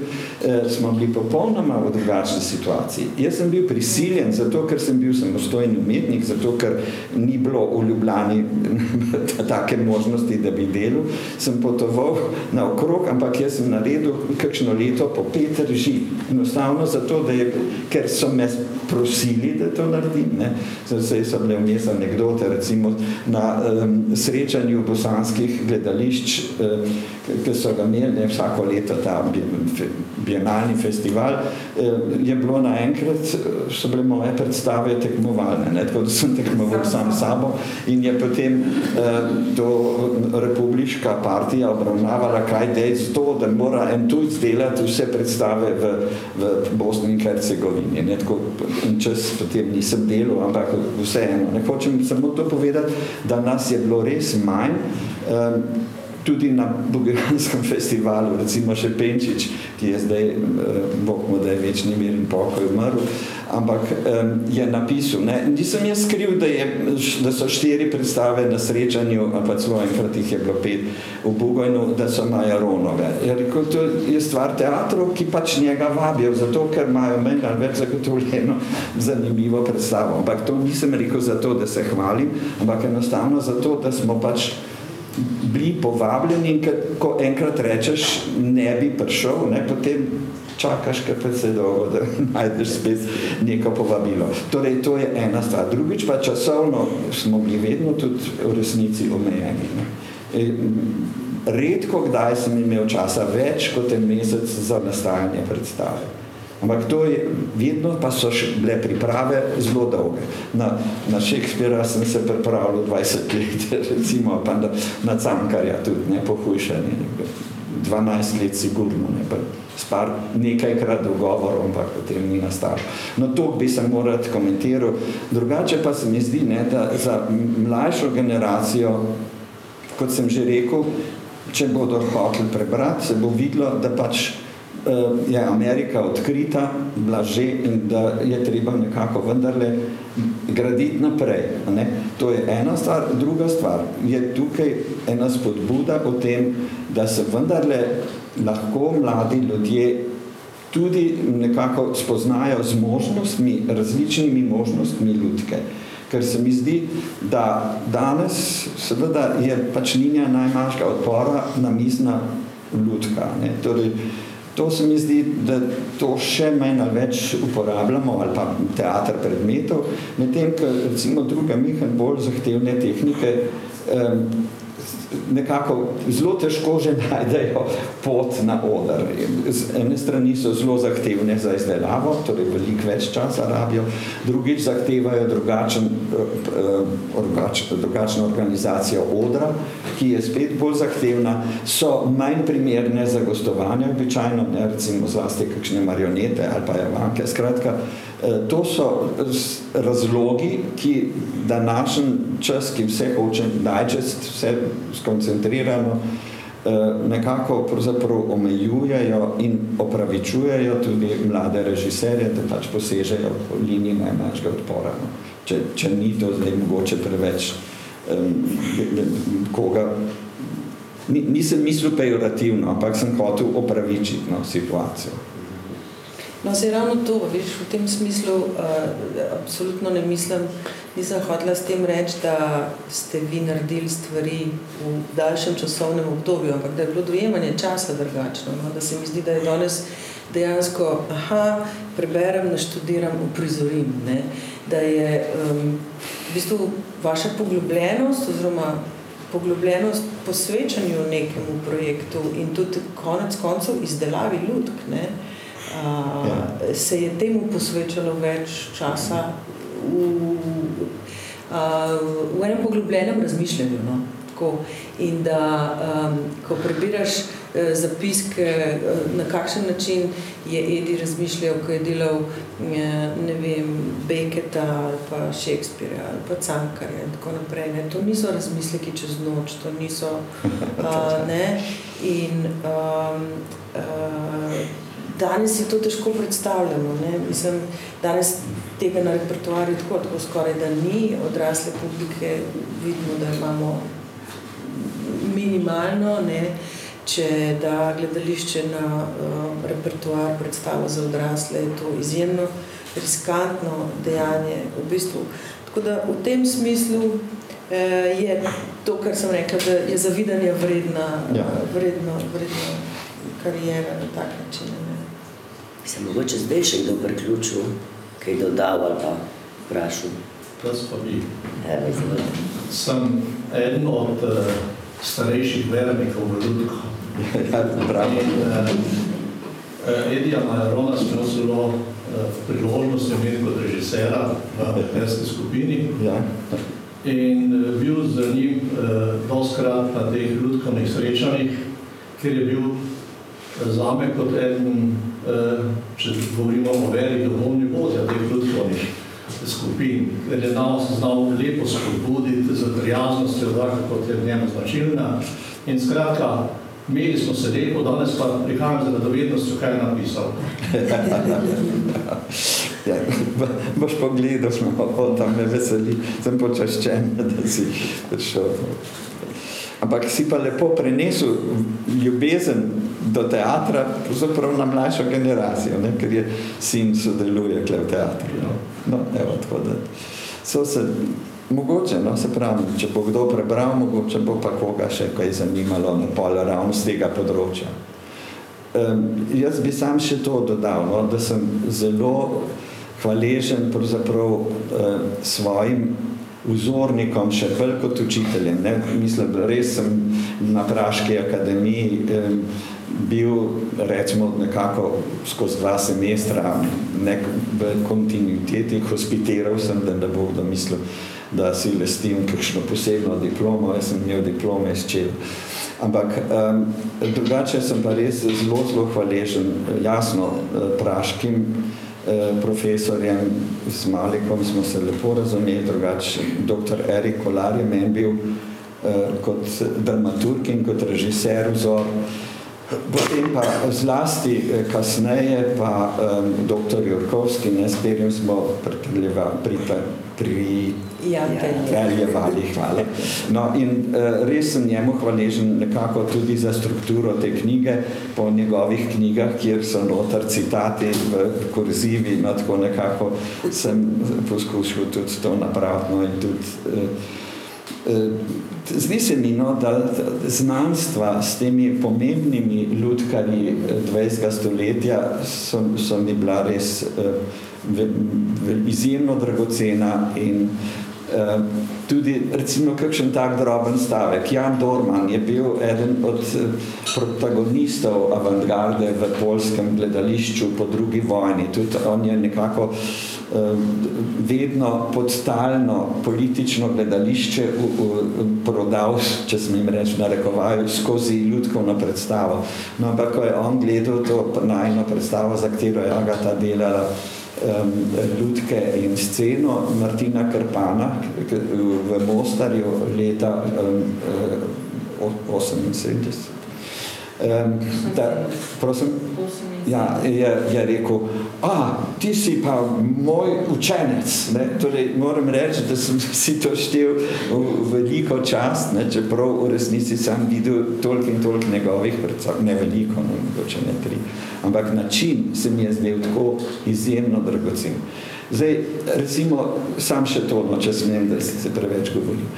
eh, smo bili popolnoma v drugačni situaciji. Jaz sem bil prisiljen, zato ker sem bil samostojen umetnik, zato ker ni bilo v Ljubljani take možnosti, da bi delal, sem potoval naokrog, ampak jaz sem naredil kakšno leto po pet reži. Enostavno zato, da je, ker so me prosili, da to naredim. Ne. Zdaj so bile vmes anekdote, recimo na um, srečanju bosanskih gledališč, um, ki so ga imeli ne, vsako leto ta bienalni festival, um, je bilo naenkrat, so bile moje predstave tekmovalne, ne, tako da sem tekmoval sam sabo in je potem um, to republiška partija obravnavala, kaj dej z to, da mora en tujc delati vse predstave v, v Bosni in Hercegovini. Ne, tako, čas potem nisem delal, ampak vseeno. Ne hočem samo to povedati, da nas je bilo res manj, um, tudi na Bugejanskem festivalu, recimo še Penčič, ki je zdaj, uh, Bog mu da je večni mir in pokoj umrl, ampak je napisal, ne, nisem jaz skriv, da, je, da so štiri predstave na srečanju, ali pa celo enkrat jih je bilo pet v Bugojnu, da so Majaronove. Je rekel, to je stvar teatrov, ki pač njega vabijo, zato ker imajo meni ali več zagotovljeno zanimivo predstavo. Ampak to nisem rekel zato, da se hvalim, ampak enostavno zato, da smo pač bili povabljeni in ko enkrat rečeš, ne bi prišel, ne, potem čakaš kar predvsej dolgo, da najdeš spet neko povabilo. Torej, to je ena stvar. Drugič pa časovno smo bili vedno tudi v resnici omejeni. Ne. E, redko kdaj sem imel časa več kot en mesec za nastajanje predstave. Ampak to je, vedno pa so bile priprave zelo dolge. Na, na Shakespearea sem se pripravljal 20 let, recimo, pa na, na Cankarja tudi, ne, pohujšanje. 12 let sigurno, ne, pa spar nekajkrat dogovorov, ampak potem ni nastalo. No, to bi se moral komentiral. Drugače pa se mi zdi, ne, da za mlajšo generacijo, kot sem že rekel, če bodo hoteli prebrati, se bo videlo, da pač je Amerika odkrita, bila že in da je treba nekako vendarle graditi naprej. Ne? To je ena stvar. Druga stvar je tukaj ena spodbuda o tem, da se vendarle lahko mladi ljudje tudi nekako spoznajo z možnostmi, različnimi možnostmi ljudke. Ker se mi zdi, da danes seveda je pač linija najmanjška odpora na mizna ljudka. Torej, To se mi zdi, da to še manj ali več uporabljamo, ali pa teater predmetov, medtem, ker recimo druga Mihan bolj zahtevne tehnike um, nekako zelo težko že najdejo pot na oder. Z ene strani so zelo zahtevne za izdelavo, torej veliko več časa rabijo, drugič zahtevajo drugačen, drugač, drugačno organizacijo odra, ki je spet bolj zahtevna, so manj primerne za gostovanje, običajno, ne, recimo zlasti kakšne marionete ali pa javanke, skratka, To so razlogi, ki današnji čas, ki vse hoče najčest, vse skoncentrirano, nekako pravzaprav omejujejo in opravičujejo tudi mlade režiserje, da pač posežejo po liniji najmanjšega odpora. No. Če, če ni to zdaj mogoče preveč um, koga. Nisem mislil pejorativno, ampak sem hotel opravičiti no, situacijo. No, se ravno to, viš, v tem smislu uh, absolutno ne mislim, nisem hotela s tem reči, da ste vi naredili stvari v daljšem časovnem obdobju, ampak da je bilo dojemanje časa drugačno, no? da se mi zdi, da je danes dejansko, aha, preberem, naštudiram, uprizorim, ne? da je um, v bistvu vaša poglobljenost oziroma poglobljenost posvečanju nekemu projektu in tudi konec koncev izdelavi ljudk, ne? Uh, ja. se je temu posvečalo več časa v, uh, v enem poglobljenem razmišljanju. No? Tako. In da, um, ko prebiraš uh, zapiske, uh, na kakšen način je Edi razmišljal, ko je delal ne vem, Beketa ali pa Shakespearea ali pa Cankarja in tako naprej. Ne? To niso razmisleki čez noč, to niso. Uh, ne? In um, uh, Danes si to težko predstavljamo. Ne? Mislim, danes tega na repertoarju tako, tako skoraj da ni, odrasle publike vidimo, da imamo minimalno, ne? če da gledališče na uh, repertoar predstavo za odrasle, je to izjemno riskantno dejanje. V bistvu. Tako da v tem smislu eh, je to, kar sem rekla, da je zavidanje vredna, Ja. vredno, vredno karijera na tak način. Ne? Se mogoče zdaj še kdo priključil, kaj dodal ali pa vprašal. Jaz pa bi. Evo, izvolite. Sem eden od uh, starejših vernikov v Ludku. Ja, bravo. In, uh, uh, Edija Majarona sem imel zelo uh, priložnost imeti kot režisera v verski skupini Ja. in uh, bil z njim uh, doskrat na teh ljudkovnih srečanjih, ker je bil zame kot eden, če govorimo o veri, duhovni vodja teh ljudkovnih skupin, ker je nas znal lepo spodbuditi z prijaznostjo, tako kot je njemu značilna. In skratka, imeli smo se lepo, danes pa prihajam z radovednostjo, kaj je napisal. Ja, bo- boš pogledal, no, tam me veseli, sem počaščen, da si prišel. Ampak si pa lepo prenesel ljubezen do teatra, pravzaprav na mlajšo generacijo, ne, ker je sin sodeluje kle v teatru. No, no evo, tako da so se, mogoče, no, se pravi, če bo kdo prebral, mogoče bo pa koga še kaj zanimalo na pol ravno z tega področja. Um, jaz bi sam še to dodal, no, da sem zelo hvaležen pravzaprav uh, svojim vzornikom, še bolj kot učiteljem. Ne? Mislim, res sem na Praški akademiji um, bil recimo nekako skozi dva semestra nek, v kontinuiteti, hospitiral sem, da ne bo kdo mislil, da si lestim kakšno posebno diplomo, jaz sem imel diplome iz čel. Ampak um, drugače sem pa res zelo, zelo hvaležen, jasno, eh, praškim eh, profesorjem, s Malikom smo se lepo razumeli, drugače dr. Erik Kolar je meni bil eh, kot dramaturg in kot režiser vzor. Potem pa zlasti eh, kasneje pa um, dr. Jurkovski, ne, s katerim smo pripe- pri, Ja, Kraljevali, hvala. No, in uh, res sem njemu hvaležen nekako tudi za strukturo te knjige, po njegovih knjigah, kjer so notar citati v kurzivi, no tako nekako sem poskušal tudi to napraviti, no in tudi uh, Zdi se mi, no, da znanstva s temi pomembnimi ljudkarji 20. stoletja so, so mi bila res uh, v, v, izjemno dragocena in uh, tudi recimo kakšen tak droben stavek. Jan Dorman je bil eden od protagonistov avantgarde v polskem gledališču po drugi vojni. Tudi on je nekako vedno podstalno politično gledališče v, v, prodal, če sem jim reči, narekovaju, skozi ljudkovno predstavo. No, ampak ko je on gledal to najno predstavo, za katero je Agata delala um, ljudke in sceno Martina Krpana v Mostarju leta um, 78. Um, da, prosim, ja, je, je rekel, a, ti si pa moj učenec. Ne? Torej, moram reči, da sem si to štel v veliko čast, ne? čeprav v resnici sam videl toliko in toliko njegovih predstav, ne veliko, no, mogoče ne tri. Ampak način se mi je zdel tako izjemno dragocen. Zdaj, recimo, sam še to, no, če smem, da se preveč govorim.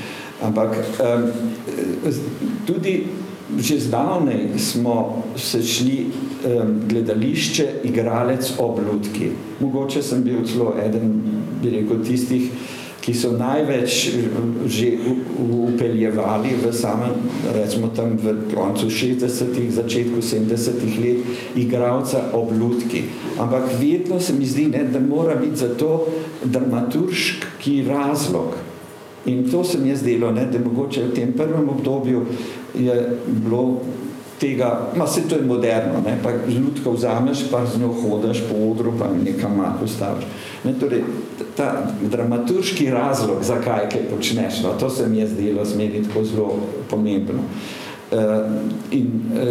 Ampak um, tudi že zdavnej smo se šli um, gledališče, igralec ob ljudki. Mogoče sem bil celo eden, bi rekel, tistih, ki so največ že upeljevali v samem, recimo tam v koncu 60-ih, začetku 70-ih let, igralca ob ljudki. Ampak vedno se mi zdi, ne, da mora biti za to dramaturški razlog. In to se mi je zdelo, ne, da mogoče v tem prvem obdobju je bilo tega, ma se to je moderno, ne, pa ljudko vzameš, pa z njo hodaš po odru, pa nekam mat postaviš. Ne, torej, ta dramaturški razlog, zakaj kaj počneš, no, to se mi je zdelo smeri tako zelo pomembno. Uh, in uh,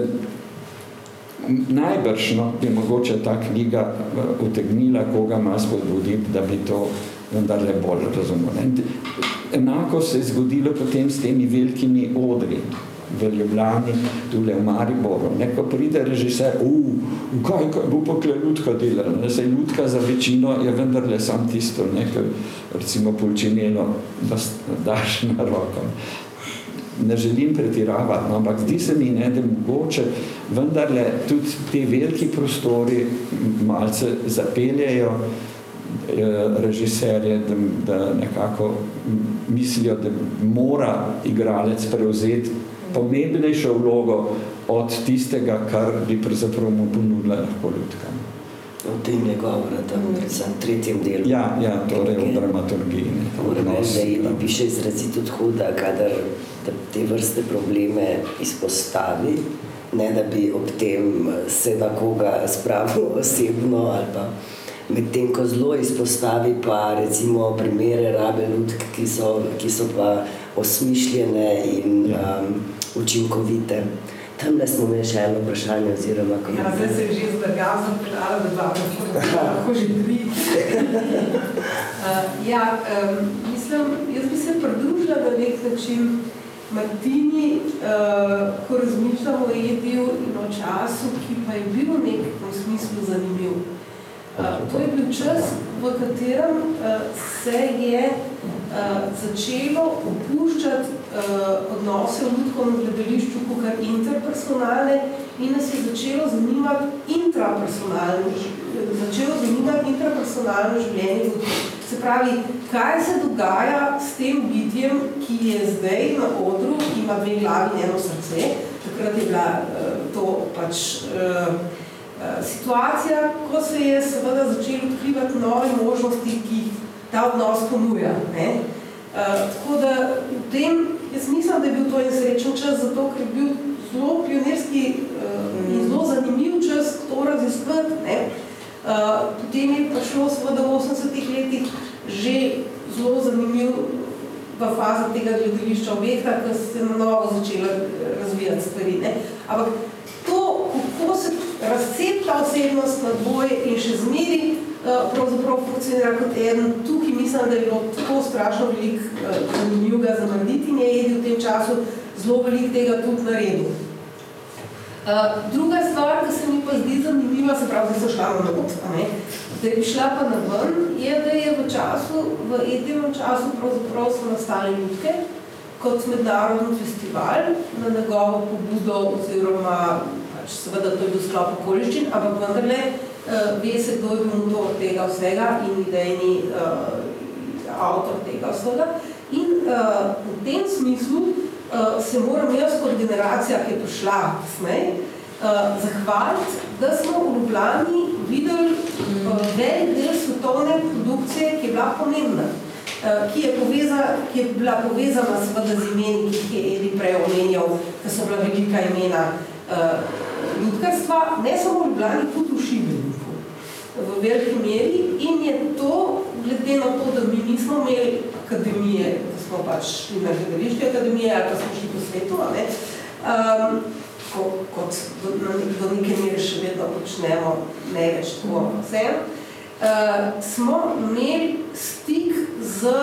najbrž no, bi mogoče ta knjiga uh, utegnila koga malo spodbuditi, da bi to vendarle bolj razumel. Enako se je zgodilo potem s temi velikimi odri. V Ljubljani, tule v Mariboru. Ne, ko pride režiser, uh, kaj, kaj bo pa kle Ludka delala? Ne, sej Ludka za večino je vendarle sam tisto, ne, ker recimo polčinjeno daš na roko. Ne želim pretiravati, no, ampak zdi se mi, ne, da mogoče vendarle tudi te veliki prostori malce zapeljejo eh, režiserje, da, da nekako mislijo, da mora igralec prevzeti pomembnejšo vlogo od tistega, kar bi pravzaprav mu ponudila lahko ljudka. O tem je govora tam, predvsem v tretjem delu. Ja, ja torej v dramaturgiji. Reči, da piše izrazito huda, kadar te vrste probleme izpostavi, ne da bi ob tem se na koga spravil osebno ali pa medtem, ko zelo izpostavi pa recimo primere rabe ljudk, ki so, ki so pa osmišljene in ja. um, učinkovite. Tam ne smo imeli še eno vprašanje oziroma. Ja, zdaj se je že zbrgal, sem predala, da dva, lahko že tri. uh, ja, um, mislim, jaz bi se pridružila na nek način Martini, uh, ko razmišljamo o Ediju in o času, ki pa je bil v nekem smislu zanimiv. Uh, to je bil čas, v katerem uh, se je začelo opuščati uh, odnose v ljudkom gledališču kot interpersonalne in nas je začelo zanimati intrapersonalno, začelo zanimati intrapersonalno življenje. Se pravi, kaj se dogaja s tem bitjem, ki je zdaj na odru, ki ima dve glavi in eno srce, takrat je bila uh, to pač uh, situacija, ko se je seveda začeli odkrivati nove možnosti, ki ta odnos ponuja. Ne? Uh, tako da v tem, jaz mislim, da je bil to en srečen čas, zato ker je bil zelo pionirski uh, in zelo zanimiv čas to raziskovati. Uh, potem je prišlo seveda v 80-ih letih že zelo zanimiv v fazi tega gledališča objekta, ko se je na novo začela razvijati stvari. Ne? Ampak to, kako se razcepta osebnost na dvoje in še zmeri pravzaprav funkcionira kot eden. Tukaj mislim, da je bilo tako strašno velik uh, zanimljivega za narediti in je Edi v tem času zelo velik tega tudi naredil. Uh, druga stvar, ki se mi pa zdi zanimiva, se pravi, da so šla na not, da je šla pa na ven, je, da je v času, v edinem času pravzaprav so nastale ljudke kot mednarodni festival na njegovo pobudo oziroma pač seveda to je bil sklop okoliščin, ampak vendarle ve se, kdo je motor tega vsega in idejni uh, avtor tega vsega. In uh, v tem smislu uh, se moram jaz kot generacija, ki je prišla kasneje, uh, zahvaliti, da smo v Ljubljani videli uh, velik del svetovne produkcije, ki je bila pomembna. Ki je, poveza, ki je bila povezana seveda z imeni, ki je Edi prej omenjal, da so bila velika imena uh, ljudkarstva, ne samo v Ljubljani, tudi v v veliki meri in je to, glede na to, da mi nismo imeli akademije, da smo pač na gledališke akademije ali pa smo šli po svetu, ne, um, ko, kot do, na, do neke mere še vedno počnemo, ne več tako vse, uh, smo imeli stik z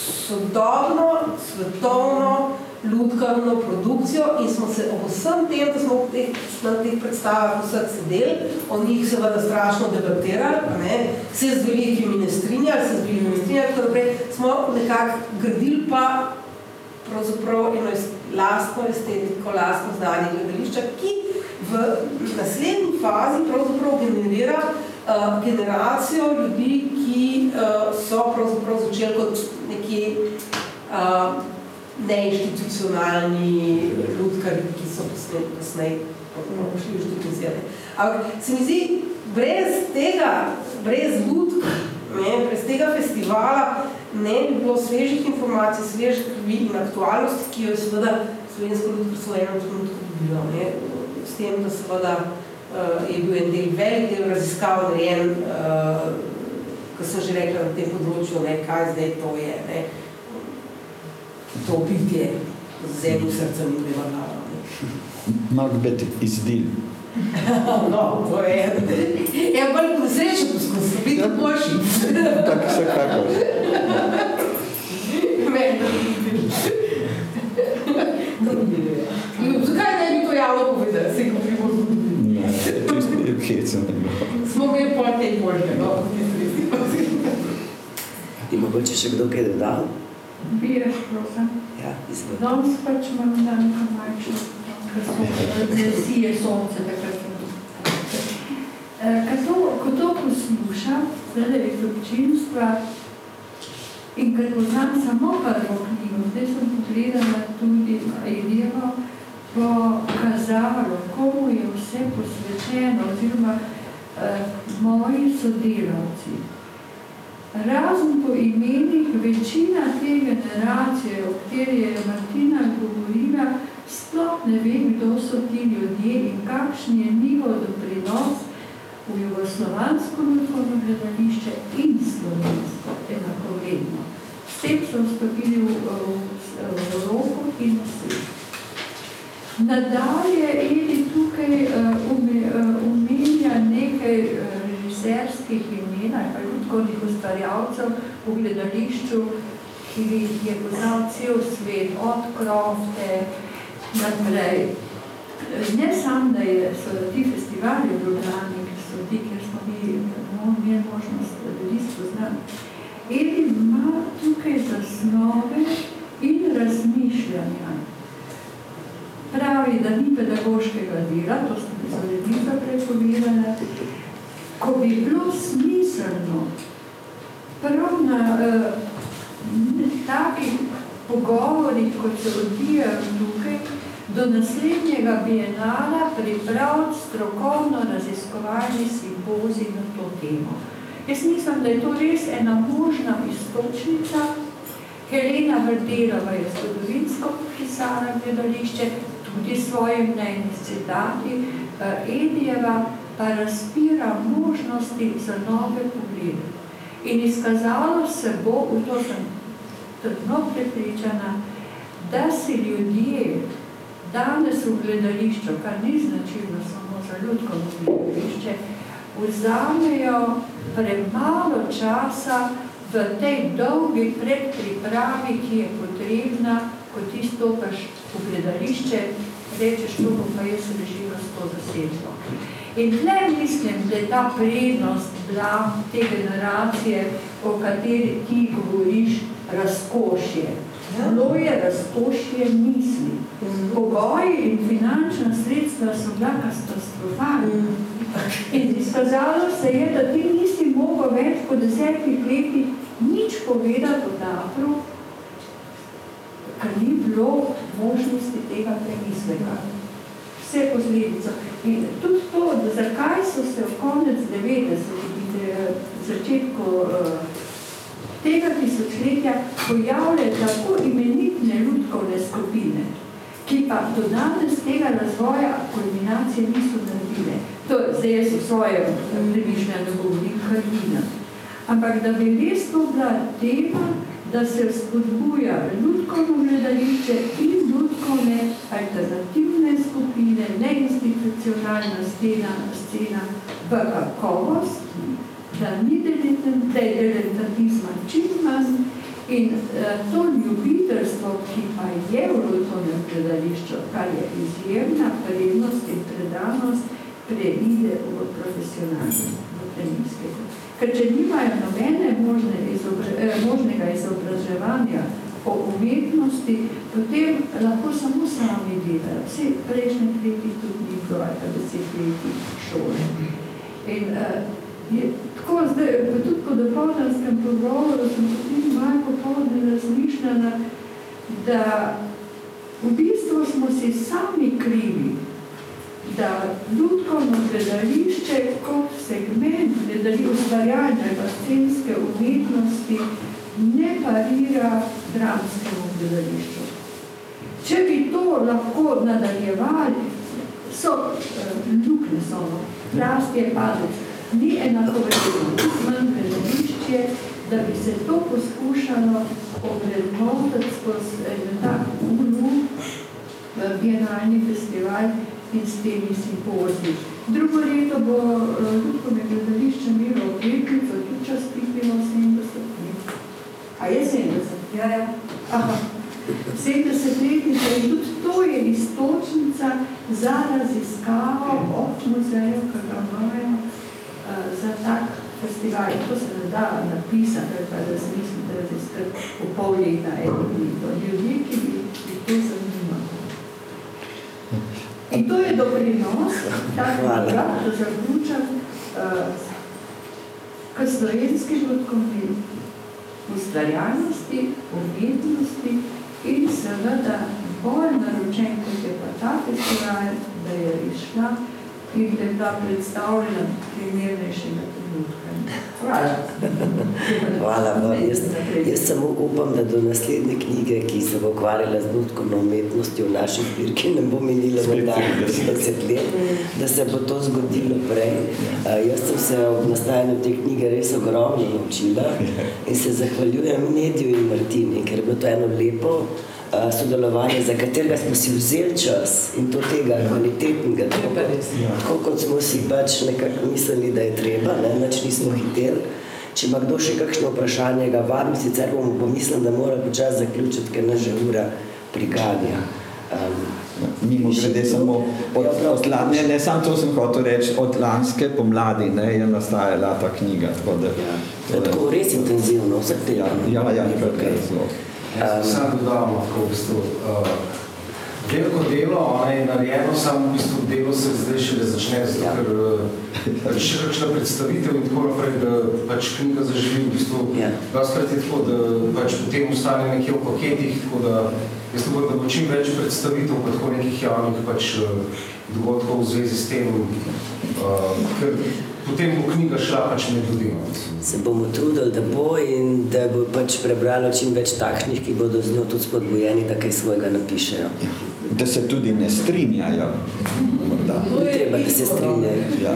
sodobno, svetovno, ljudkarno produkcijo in smo se ob vsem tem, da smo teh, na teh predstavah vseh sedeli, o njih seveda strašno debatirali, ne, se z velikimi ne strinjali, se z velikimi ne strinjali, tako naprej, smo nekako gradili pa pravzaprav eno lastno estetiko, lastno znanje gledališča, ki v naslednji fazi pravzaprav generira uh, generacijo ljudi, ki uh, so pravzaprav začeli kot nekje uh, neinstitucionalni ljudkari, ki so kasneje v študizirane. Ampak se mi zdi, brez tega, brez ljudk, ne, brez tega festivala ne bi bilo svežih informacij, svežih krvi in aktualnosti, ki jo je seveda slovensko ljudko v enem trenutku dobilo. Ne, s tem, da seveda uh, je bil en del, velik del raziskav narejen, uh, ko sem že rekla na tem področju, ne, kaj zdaj to je. Ne, to bitje z enim srcem in dvema glavami. Macbeth iz Dil. no, to je. Ja, bolj srečo poskusil, biti boljši. Tako se kako. No, zakaj ne bi to javno povedal, se ko pribogu? Ne, to je hecen. Smo ga je pol te možne, no, ti Ima boče še kdo kaj dodal? Biješ, prosim. Ja, izvolite. Danes pač imam dan, ko majčno, ker so sije sonce, takrat sem Eh, Ko to, ko to poslušam, zdaj iz občinstva, in ker poznam samo prvo knjigo, zdaj sem pogledala tudi Edijevo, bo kazalo, komu je vse posvečeno, oziroma eh, moji sodelavci. Razen po imenih, večina te generacije, o kateri je Martina govorila, sploh ne ve, kdo so ti ljudje in kakšen je njihov doprinos v jugoslovansko ljudsko gledališče in slovensko enakovredno. S tem so vstopili v, v, v Evropo in na svet. Nadalje Eli tukaj uh, umenja uh, nekaj uh, režiserskih imen ali pa ljudkovnih ustvarjalcev v gledališču, ki je poznal cel svet, od Krofte naprej. Ne samo, da je, so ti festivali v Ljubljani, ki so ti, kjer smo mi no, imeli možnost ljudi spoznati. Eli ima tukaj zasnove in razmišljanja. Pravi, da ni pedagoškega dela, to sem izvednica prepovedala, ko bi bilo smiselno prav na eh, takih pogovorih, kot se odvijajo tukaj, do naslednjega bienala pripraviti strokovno raziskovalni simpozij na to temo. Jaz mislim, da je to res ena možna istočnica. Helena Vrdelova je zgodovinsko pisala gledališče, tudi svoje mnenje s citati, Edijeva pa razpira možnosti za nove poglede. In izkazalo se bo, v to sem trdno prepričana, da si ljudje danes v gledališču, kar ni značilno samo za ljudsko gledališče, vzamejo premalo časa v tej dolgi predpripravi, ki je potrebna, ko ti stopaš v gledališče, rečeš, to bom pa jaz režila s to zasedbo. In tle mislim, da je ta prednost bila te generacije, o kateri ti govoriš, razkošje. Bilo je razkošje misli. Pogoji in finančna sredstva so bila katastrofalna. In izkazalo se je, da ti nisi mogel več po desetih letih nič povedati o teatru, ker ni bilo možnosti tega premisleka. Vse posledico. In tudi to, da zakaj so se v konec 90-ih, začetku uh, tega tisočletja pojavljale tako imenitne ljudkovne skupine, ki pa do danes tega razvoja kulminacije niso naredile. To zdaj jaz v svojem premišljanju govorim Karina. Ampak da bi res to bila tema, da se spodbuja ljudkovno gledališče in ljudkovne alternativne skupine, neinstitucionalna scena, scena v kakovost, da ni diletantizma čim manj in uh, to ljubiteljstvo, ki pa je v ljudkovnem gledališču, kar je izjemna prednost in predanost, preide v profesionalno, v premijskega. Ker če nimajo nobene možne izobra, eh, možnega izobraževanja o umetnosti, potem lahko samo sami delajo. Vse prejšnje leti tudi ni bilo, ali pa deset leti šole. In uh, je, tako zdaj, tudi po dopolnanskem pogovoru sem potem malo popoldne razmišljala, da v bistvu smo si sami krivi, da ljudkovno gledališče kot segment gledali ustvarjanja scenske umetnosti ne parira dramskemu gledališču. Če bi to lahko nadaljevali, so uh, lukne so, rast je padec, ni enakovredno, manj gledališče, da bi se to poskušalo obrednotiti skozi en tak ulu, bienalni festival, in s temi simpoziji. Drugo leto bo Ljudkove gledališče imelo obletnico, tudi čas pripimo 70 let. A je 70? Ja, ja. Aha. 70 letnica in tudi to je istočnica za raziskavo ob muzeju, ki ga imajo uh, za tak festival. To se ne da napisati, pa da se mislim, da raziskati v pol leta eno leto. Ljudje, ki bi, bi to zanimalo. In to je doprinos, tako da zaključam, uh, k slovenski ljudkovni ustvarjalnosti, umetnosti in seveda bolj naročen, kot je pa ta festival, da je išla in je bila predstavljena primernejšega trenutka. Hvala. Hvala vam. Jaz, jaz samo upam, da do naslednje knjige, ki se bo ukvarjala z ljudkovno umetnostjo v naši zbirki, ne bo minilo morda 30 let, da se bo to zgodilo prej. Uh, jaz sem se ob nastajanju te knjige res ogromno naučila in se zahvaljujem Nedju in Martini, ker je bilo to eno lepo sodelovanje, za katerega smo si vzeli čas in to tega kvalitetnega, tako, tako kot smo si pač nekako mislili, da je treba, ne, nič nismo hiteli. Če ima kdo še kakšno vprašanje, ga vabim, sicer bomo pomislili, da mora počas zaključiti, ker nas že ura priganja. Um, Mimo grede samo od, od, ne, ne samo to sem hotel reči, od lanske pomladi ne, je nastajala ta knjiga. Tako, da, ja. tako res intenzivno, vsak teden. Ja, ja, ja, kar je zelo. Jaz um, sam dodam lahko v bistvu. Uh, veliko delo, ona je narejeno, samo v bistvu delo se zdaj še ne začne, zato ja. ker uh, še kakšna predstavitev in tako naprej, da pač knjiga zaživi v bistvu. Ja. Doskrat je tako, da pač potem ostane nekje v paketih, tako da jaz upam, da bo čim več predstavitev, pa tako nekih javnih pač dogodkov v zvezi s tem, uh, ker potem bo knjiga šla pač med ljudi. Se bomo trudili, da bo in da bo pač prebralo čim več takšnih, ki bodo z njo tudi spodbojeni, da kaj svojega napišejo. Da se tudi ne strinjajo. Morda. Treba, da se strinjajo. Ja.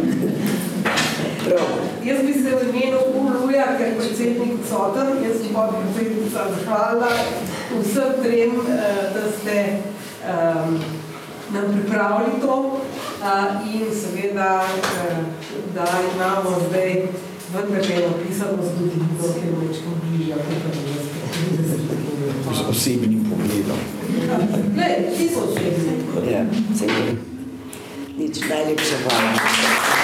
Prav. Jaz bi se v imenu Uluja, ker je predsednik odsoten, jaz bi pa predsednica zahvala vsem trem, da ste um, nam pripravili to in seveda, da imamo zdaj vendar je napisano zgodovino, ki je večko bližja, kot je Z osebnim pogledom. Ne, ti so osebni. Ja, Nič, najlepša hvala.